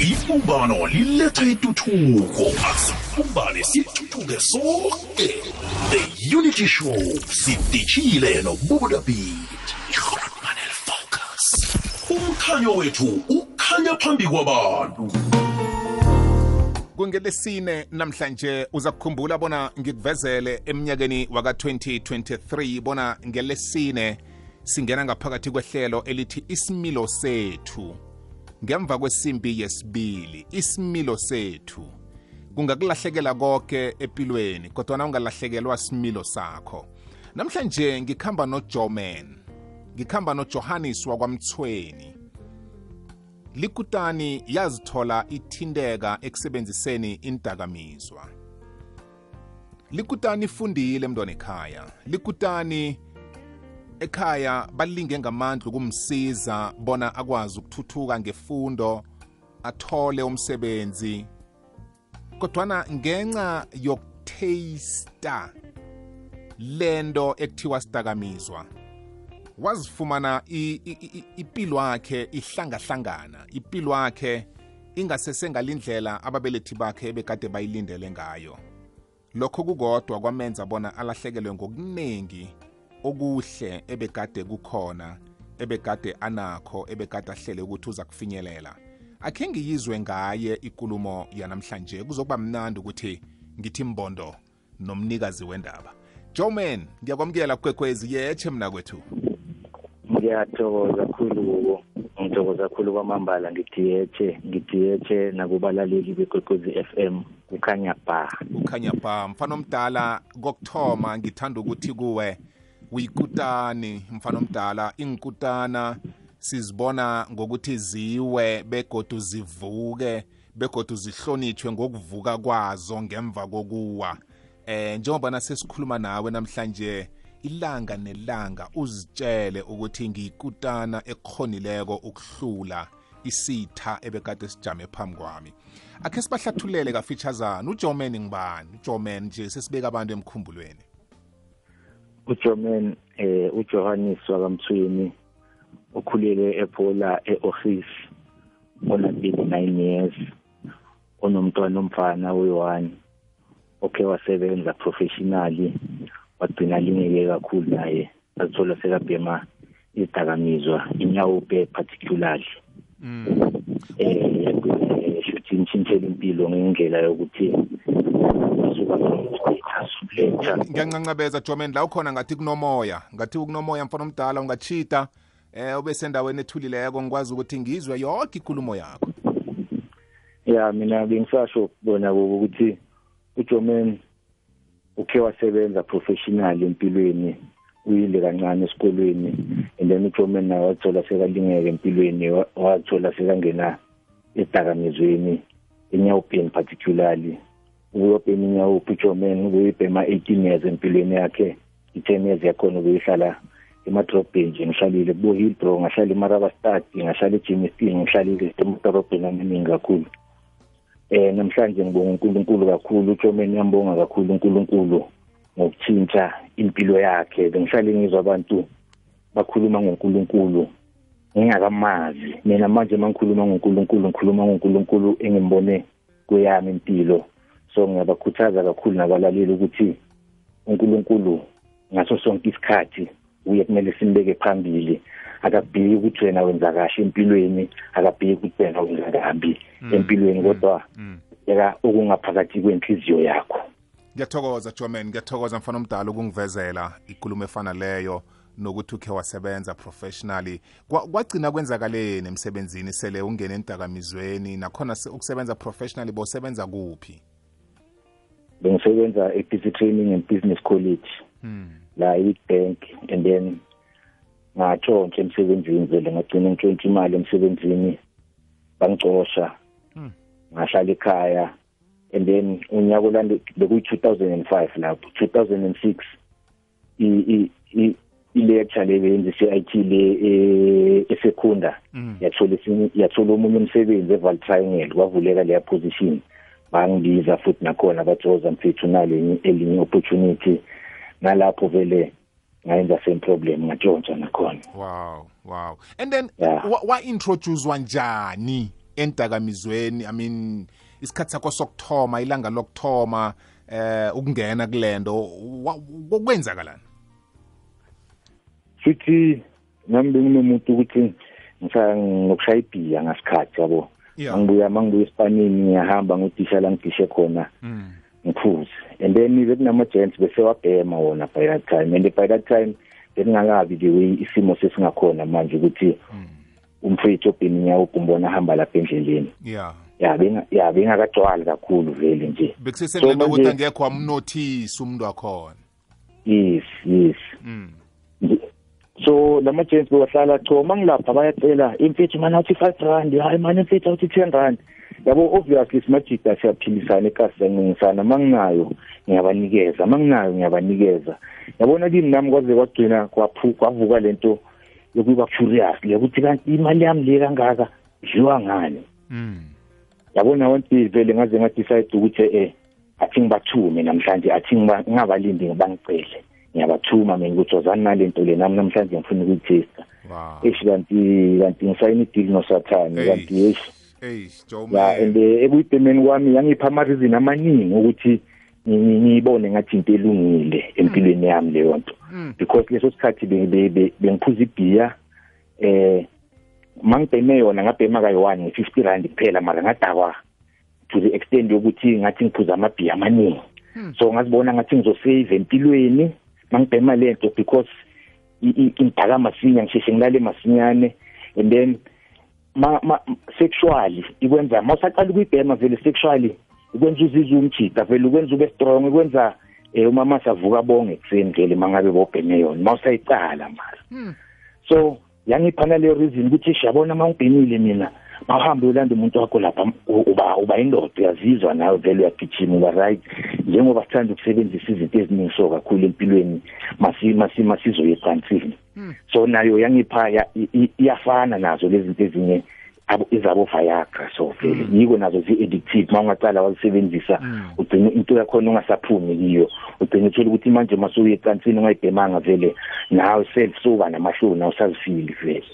ibumbano liletha ituthuko asibumbane sithuthuke sonke. The unity show sidishile nobubuda beat. Ironmanel focus umkhanyo wethu ukhanya phambi kwabantu. Kungelesine namhlanje uza kukhumbula bona ngikuvezele eminyakeni waka-2023 bona ngelesine singena ngaphakathi kwehlelo elithi isimilo sethu. Ngemva kwesimbi yesibili isimilo sethu kungakulahlekela konke empilweni kodwana ungalahlekelwa similo sakho. Namhlanje ngikhamba nojoman ngikhamba nojohannes wakwamthweni likutani yazithola ithinteka ekusebenziseni indakamizwa. Likutani ifundile mntwana ekhaya. Likutani ekhaya balinge ngamandla ukumsiza bona akwazi ukuthuthuka ngefundo athole umsebenzi. Kodwana ngenxa yokutheyista lento ekuthiwa sidakamizwa wazifumana impilo yakhe ihlangahlangana. Impilo yakhe ingasesengalindlela ababelethi bakhe bekade bayilindele ngayo. Lokho kukodwa kwamenza bona alahlekelwe ngokuningi okuhle ebekade kukhona ebekade anakho ebekade ahlele ukuthi uza kufinyelela. Akhe ngiyizwe ngaye ikulumo yanamhlanje kuzokuba mnandi ukuthi ngithi mbondo nomnikazi wendaba. Joman ngiyakwamukela kwekwezi yeche mna kwethu. Ngiyathokoza kakhulu ngithokoza kakhulu kwamambala ngithi yeche ngithi yeche nakubalaleli bekwekwezi FM kukhanya ba kukhanya ba mfana omdala kokuthoma ngithanda ukuthi kuwe uyikutani mfana omdala? Inkutana sizibona ngokuthi ziwe begodu zivuke begodu zihlonitshwe ngokuvuka kwazo ngemva kokuwa. Eh njengoba nasesikhuluma nawe namhlanje ilanga nelanga uzitshele ukuthi ngiyikutana ekhonileko ukuhlula isitha ebekade sijame phambi kwami. Akhe sibahlathulele kafeatureana ujoman ngibani? Ujoman nje sesibeka abantu emkhumbulweni. Ujoman eh ujohannes wakamthweni okhulele ephola e-office ona 39 years onomntwana omfana oyi-one okhe wasebenza professionally wagcina lingeke kakhulu naye azithola sekabhema izidakamizwa inyawupe particularly. Eh shuthi intshintshela impilo ngendlela yokuthi letha ngiyancancabeza joman la ukhona ngathi kunomoya. Ngathi kunomoya mfana omdala ungachita eh ube sendaweni ethulileko ngikwazi ukuthi ngizwe yonke ikhulumo yakho. Ya mina bengisasho bona ukuthi ujoman ukhe wasebenza professional empilweni uyile kancane esikolweni and then ujoman naye wathola sekalingeka empilweni wathola sekangena edakamizweni enyawupeni particularly. Ukuyobhema inyawuphi ujoman ukuyibhema 18 years empilweni yakhe i-10 years yakhona ukuyihlala emadrobheni nje ngihlalile kubo hillbro ngahlala emarabastad ngahlala ejimistin ngihlalile emadorobheni amaningi kakhulu. Eh namhlanje ngibonga uNkulunkulu kakhulu uJomen yambonga kakhulu uNkulunkulu ngokuthinta impilo yakhe. Bengihlale ngizwa abantu bakhuluma ngoNkulunkulu ngingakamazi. Mina manje mangikhuluma ngoNkulunkulu ngikhuluma ngoNkulunkulu engimbone kweyami impilo. So ngiyabakhuthaza kakhulu nabalaleli ukuthi uNkulunkulu ngaso sonke isikhathi uye kumele simbeke phambili. Akabhiki ukuthi wena wenza kahle empilweni akabhiki ukuthi wena wenza kabi empilweni kodwa yeka okungaphakathi kwenhliziyo yakho. Ngiyathokoza joman ngiyathokoza mfana omdala ukungivezela ikulumo efana leyo nokuthi ukhe wasebenza professionally. Kwagcina kwenzakaleni emsebenzini? Sele ungene entakamizweni nakhona ukusebenza professionally bosebenza kuphi? Bengisebenza e-busy training and business college. Hmm. la i-bank and then ngatshontsha emsebenzini vele ngagcina ngitshontsha imali emsebenzini bangicosha. Ngahlala ekhaya and then unyaka olande bekuyi-2005 lapho. 2006 i i i-lecture le beyenzisa i-IT le esekhunda yathola yathola omunye umsebenzi eval triangle kwavuleka leya position. Bangibiza futhi nakhona bathi woza mfethu nalenye elinye opportunity. Nalapho vele ngayenza same problem ngatshontsha nakhona. Wow wow. And then Yeah. wa- wa-introducewa njani endakamizweni i mean isikhathi sakho sokuthoma ilanga lokuthoma eh ukungena kulento kwenzakalani? Futhi nami bengimumuntu ukuthi nginokushaya ibhiya ngasikhathi yabo. Mangibuya mangibuya esipanini ngiyahamba ngotisha la ngidishe khona. Mm. ngiphuze. And then bekunama-gents bese wabhema wona by that time. And by that time bengingakabi the way isimo sesingakhona manje ukuthi umfowethu obheni nyawo umbona ahamba lapha endleleni. Yeah. Ya benga ya bengakagcwali kakhulu vele nje. Bekusesenento ukuthi angekho wamnothisa umuntu wakhona. Yes yes. Mm. So lama gents bewahlala cho mangilapha bayacela imfethu mana uthi 5 rand hayi mana imfethu uthi 10 rand. Yabo obviously simajida siyaphilisana ekasi siyancingisana manginayo ngiyabanikeza manginayo ngiyabanikeza. Yabona kimi nami kwaze kwagcina kwavuka lento yokuba furious lekuthi kanti imali yami le kangaka idliwa ngani? Mm. yabona day vele ngaze ngadecide ukuthi eh athi ngibathume namhlanje athi ngingabalindi ngibangicele. Ngiyabathuma mina ukuthi ozani nalento le nami namhlanje ngifuna ukuyitesta wow. Eish kanti kanti ngisayini deal nosathane kanti eish. Ya and ebuyidemeni kwami yangipha ama reason amaningi ukuthi ngiyibone ngathi into elungile empilweni yami leyo nto. Mm. because leso sikhathi bengiphuza ibhiya eh mangibheme yona ngabhema kayi-one nge-fifty rand kuphela mara ngadakwa to the extent yokuthi ngathi ngiphuza amabhiya amaningi. So ngazibona ngathi ngizosave empilweni mangibhema lento because ngidaka masinya ngisheshe ngilale masinyane. And then ma, ma sexually ikwenza mawusaqala ukuyibhema vele sexually ikwenza uzizwe umjida vele ukwenza ube strong ikwenza eh umama savuka bonge ekuseni vele mangabe bobheme yona mawusayicala mara so yangiphana le reason ukuthi siyabona mawubhenile mina. Mawuhambe ulanda umuntu wakho lapha uba uba indoda uyazizwa nawe vele uyagijima uba right. Njengoba sithanda ukusebenzisa izinto eziningi so kakhulu empilweni masi masi masizoye ecansini so nayo yangipha iyafana nazo lezi zinto ezinye izabo Viagra so vele yiko nazo zi addictive mawungaqala wazisebenzisa ugcina into yakhona ungasaphumi kiyo. Ugcina uthola ukuthi manje masuye ecansini ungayibhemanga vele nawe self-suka namahloni awusazifili vele.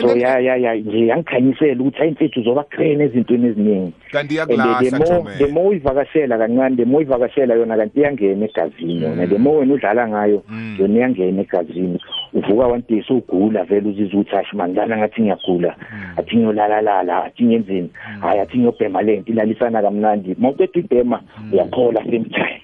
So ya ya ya nje yangikhanyisela ukuthi hayi mfethu uzoba crane ezintweni eziningi. Kanti and the iyakulahla more the Jome more uyivakashela kancane the more uyivakashela yona kanti iyangena egazini yona. The more wena udlala ngayo Mm. yona iyangena egazini. Uvuka one day sowugula vele uzizwa ukuthi hashi man lana ngathi ngiyagula. Athi ngiyolalalala athi ngiyenzeni. Hayi athi ngiyobhema lento ilalisana kamnandi. Mawuqeda ibhema uyaphola same time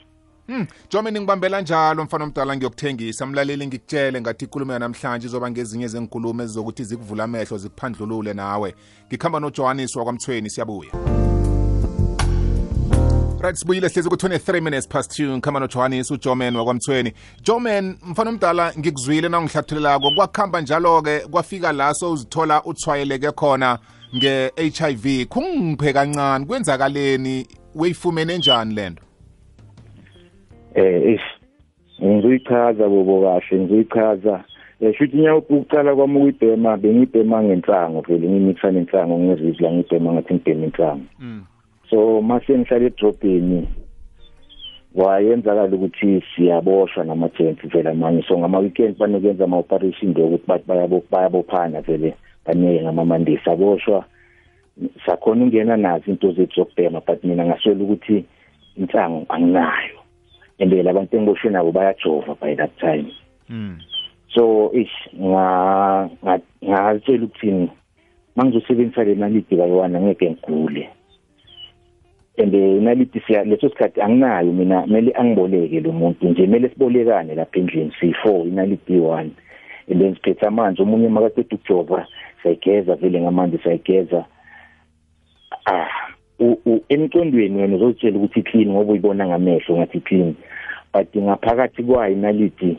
Hmm, Jome ningibambela njalo mfana omdala ngiyokuthengisa. Mlaleli ngikutshele ngathi ikulumo yanamhlanje izoba ngezinye zenkulumo ezizokuthi zikuvula amehlo zikuphandlulule nawe. Ngikhamba noJohannes wakwamthweni siyabuya. Right sibuyile sihlezi ku-23 minutes past 2 ngikhamba nojohannes ujoman wakwamthweni. Joman mfana omdala ngikuzwile na ngihlathulelako kwakuhamba njalo-ke kwafika la sowuzithola uthwayeleke khona nge-hiv kungiphe kancane kwenzakaleni? Weyifumene njani lento eh ish ngizoyichaza bobo kahle ngizoyichaza eh shuthi nyawo ukucala kwami ukuyibhema bengibhema ngenhlango vele ngimixa nenhlango ngezizwe la ngibhema ngathi ngibhema inhlango. Mm. so mase ngihlala edrobheni wayenzakala ukuthi siyaboshwa nama-gents vele amanye. So ngama-weekend banokwenza ama-operation nje ukuthi bathi bayabo- bayabophana vele banike ngama-monday. Saboshwa sakhona ungena nazo into zethu zokubhema but mina ngaswela ukuthi insango anginayo. And labantu engiboshwe nabo bayajova by that time. Mm. so ish nga nga- ngazitshela ukuthini? Mangizosebenzisa le naliti kayiwana ngeke ngigule. And eh, naliti siya leso sikhathi anginayo mina kumele angiboleke lo muntu nje kumele sibolekane lapha endlini siyi-four inaliti yi-one. And then siphethe amanzi omunye makaqeda ukujova sayigeza vele ngamanzi sayigeza. Ah emcondweni wena uzozitshela ukuthi clean ngoba uyibona ngamehlo ngathi clean. But ngaphakathi kwayo inaliti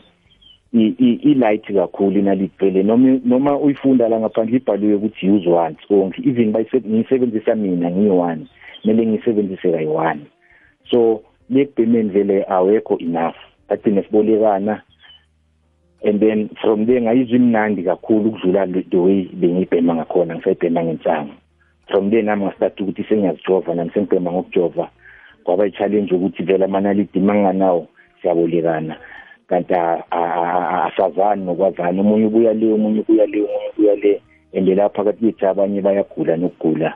i- i- i-light kakhulu inaliti vele noma noma uyifunda la ngaphandle ibhaliwe ukuthi use once only. Even bayise- ngiyisebenzisa mina ngiyi-one kumele ngiyisebenzise kayi-one so lekubhemeni vele awekho enough. Agcine sibolekana. And then from there ngayizwa imnandi kakhulu ukudlula the way bengiyibhema ngakhona ngisayibhema ngensango from there nami ngasithatha ukuthi sengiyazijova nami sengibhema ngokujova. Kwaba i-challenge ukuthi vele amanalidi manginganawo siyabolekana. Kanti asazani nokwazana omunye ubuya le omunye ubuya le omunye ubuya le. And lapha phakathi kwethu abanye bayagula nokugula.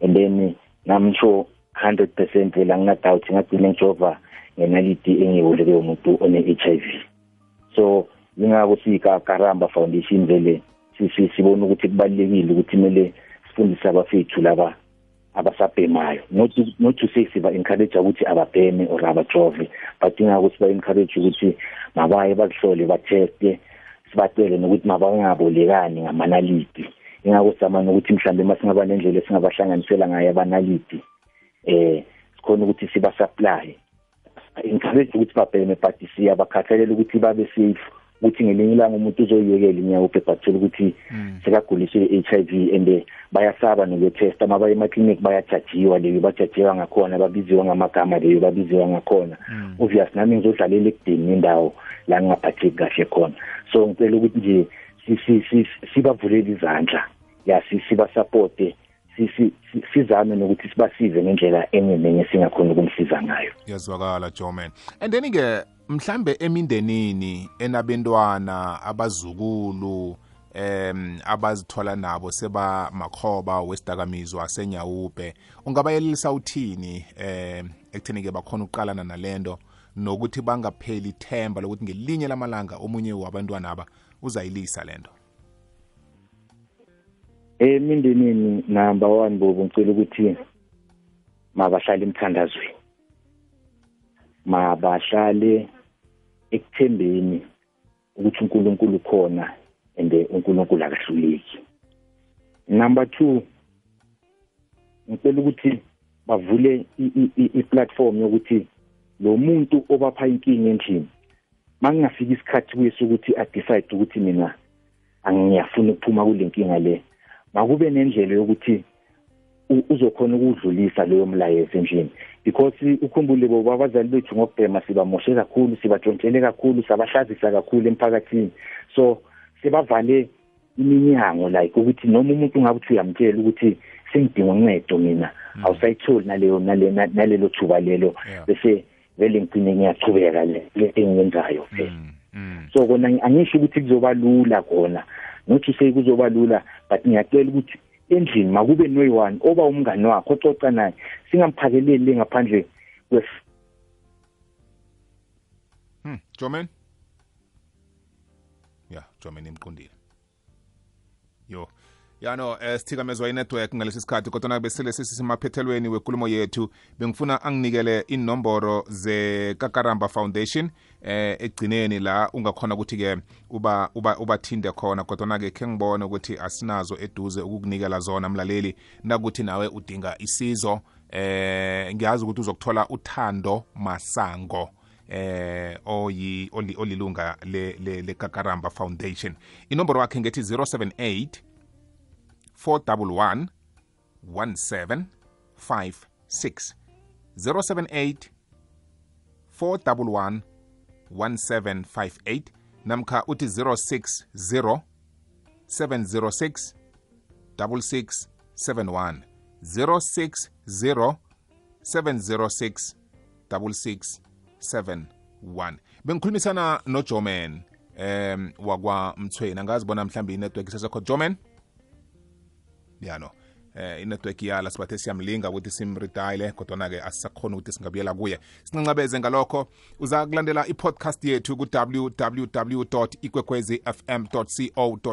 And then namsho 100% vela ngingadoubt ngagcina ngijova ngenaliti engiwuleke umuntu one-HIV so ingako siyikakaramba foundation vele sibona ukuthi kubalulekile ukuthi kumele sifundise abafethu laba abasabhemayo. Not not to say siba encourage ukuthi ababheme or abajove but ingako siba encourage ukuthi mabaye bakuhlole batheste sibatele nokuthi mabangabolekani ngamanaliti ingako sizamana ukuthi mhlambe masingaba nendlela esingabahlanganisela ngayo abanaliti eh sikhona ukuthi siba supply encourage ukuthi babheme but siyabakhathalela ukuthi babe safe. Ukuthi ngelinye ilanga umuntu uzoyiyekela inyawo ubhebhathela ukuthi Mm. sekaguliswe i-HIV and eh, bayasaba nokwetesta mabaye emaklinik bayajajiwa leyo bajajiwa ngakhona babiziwa ngamagama leyo babiziwa ngakhona. Obvious nami ngizodlalela ekudeni indawo la ngingaphatheki kahle khona. So ngicela ukuthi nje si- si- si- sibavulele izandla. Ya si- sibasupporte si- si- si- sizame nokuthi sibasize ngendlela enye nenye singakhona ukumsiza ngayo. Yazwakala joman and then ke mhlambe emindenini enabentwana abazukulu em abazithola nabo seba makhoba wesidakamizwa senyawupe ungabayelelisa uthini em ekutheni ke bakhona ukuqalana nalento nokuthi bangapheli ithemba lokuthi ngelinye lamalanga omunye wabantwana aba uzayilisa lento? Emindenini number 1 bobo ngicela ukuthi mabahlale emthandazweni. Mabahlale ekuthembeni ukuthi uNkulunkulu khona and uNkulunkulu akahluleki. Number 2 ngicela ukuthi bavule i-platform yokuthi lo muntu obapha inkinga endlini mangingafika isikhathi kuye sokuthi adecide ukuthi mina angiyafuna ukuphuma kule nkinga le makube nendlela yokuthi uzokhona ukudlulisa leyo mlayezo endlini because ukhumbule bobo abazali bethu ngokubhema sibamoshe kakhulu sibatshontshele kakhulu sabahlazisa kakhulu emphakathini. So sebavale iminyango like ukuthi noma umuntu ungabe uthi uyamtshela ukuthi sengidinga uncedo mina awusayitholi naleyo nale- nalelo thuba lelo bese vele ngigcine ngiyachubeka le engiyenzayo vele. mm. Mm. so kona angisho ukuthi kuzoba lula kona. Nothi sekuzoba lula but ngiyacela ukuthi endlini makube noyi-one oba umngani wakho ococa naye singamphakeleli ngaphandle kwef Hmm, Joman? Yeah, Joman imqondile. Yo. Yano eh sithikamezwa inetwork ngalesi sikhathi kodwa nabe sele sesisemaphethelweni wenkulumo yethu bengifuna anginikele inomboro ze Kakaramba Foundation eh egcineni la ungakhona ukuthi ke uba uba ubathinde khona. Kodwa na ke ke ngibone ukuthi asinazo eduze ukukunikela zona mlaleli nakuthi nawe udinga isizo. Eh ngiyazi ukuthi uzokuthola uthando masango eh oyi oli- olilunga le le, le Kakaramba Foundation. Inomboro wakhe ngethi 078 411 1756 078 411 1758 namkha uthi 060 706 6671 060 706 6671 bengikhulumisana nojoman um wakwa mthweni angazi bona mhlawumbe inetwork isesekho joman yano. Eh inetwork yala sibathe siyamlinga ukuthi simridayile kodwa-ke asisakhona ukuthi singabuyela kuye. Sincancabeze ngalokho. Uza kulandela i-podcast yethu ku-www ikwekwezi fm co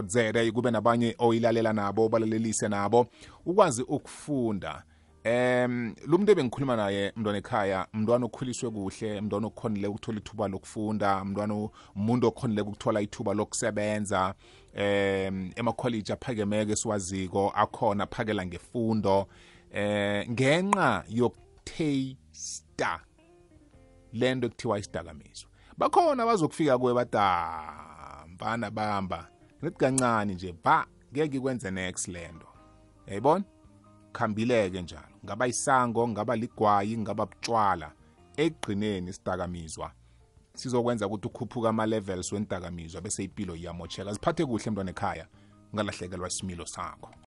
za kube nabanye oyilalela nabo balalelise nabo. Ukwazi ukufunda em lo muntu ebengikhuluma naye mntwana ekhaya mntwana okhuliswe kuhle mntwana okukhonile ukuthola ithuba lokufunda mntwana umuntu okhonile ukuthola ithuba lokusebenza em emakholeji aphakemeko esiwaziko akhona aphakela ngefundo eh ngenxa yokuthesta lento ekuthiwa isidakamizwa. Bakhona bazokufika kuwe bada mfana bamba ngithi kancane nje ba ngeke ikwenze next lento. Yayibona? Khambileke njalo. Ngaba isango ngaba ligwayi ngaba butshwala ekugqineni isidakamizwa sizokwenza ukuthi ukhuphuka ama-levels wendakamizwa bese impilo iyamocheka ziphathe kuhle mntwana ekhaya ungalahlekelwa isimilo sakho.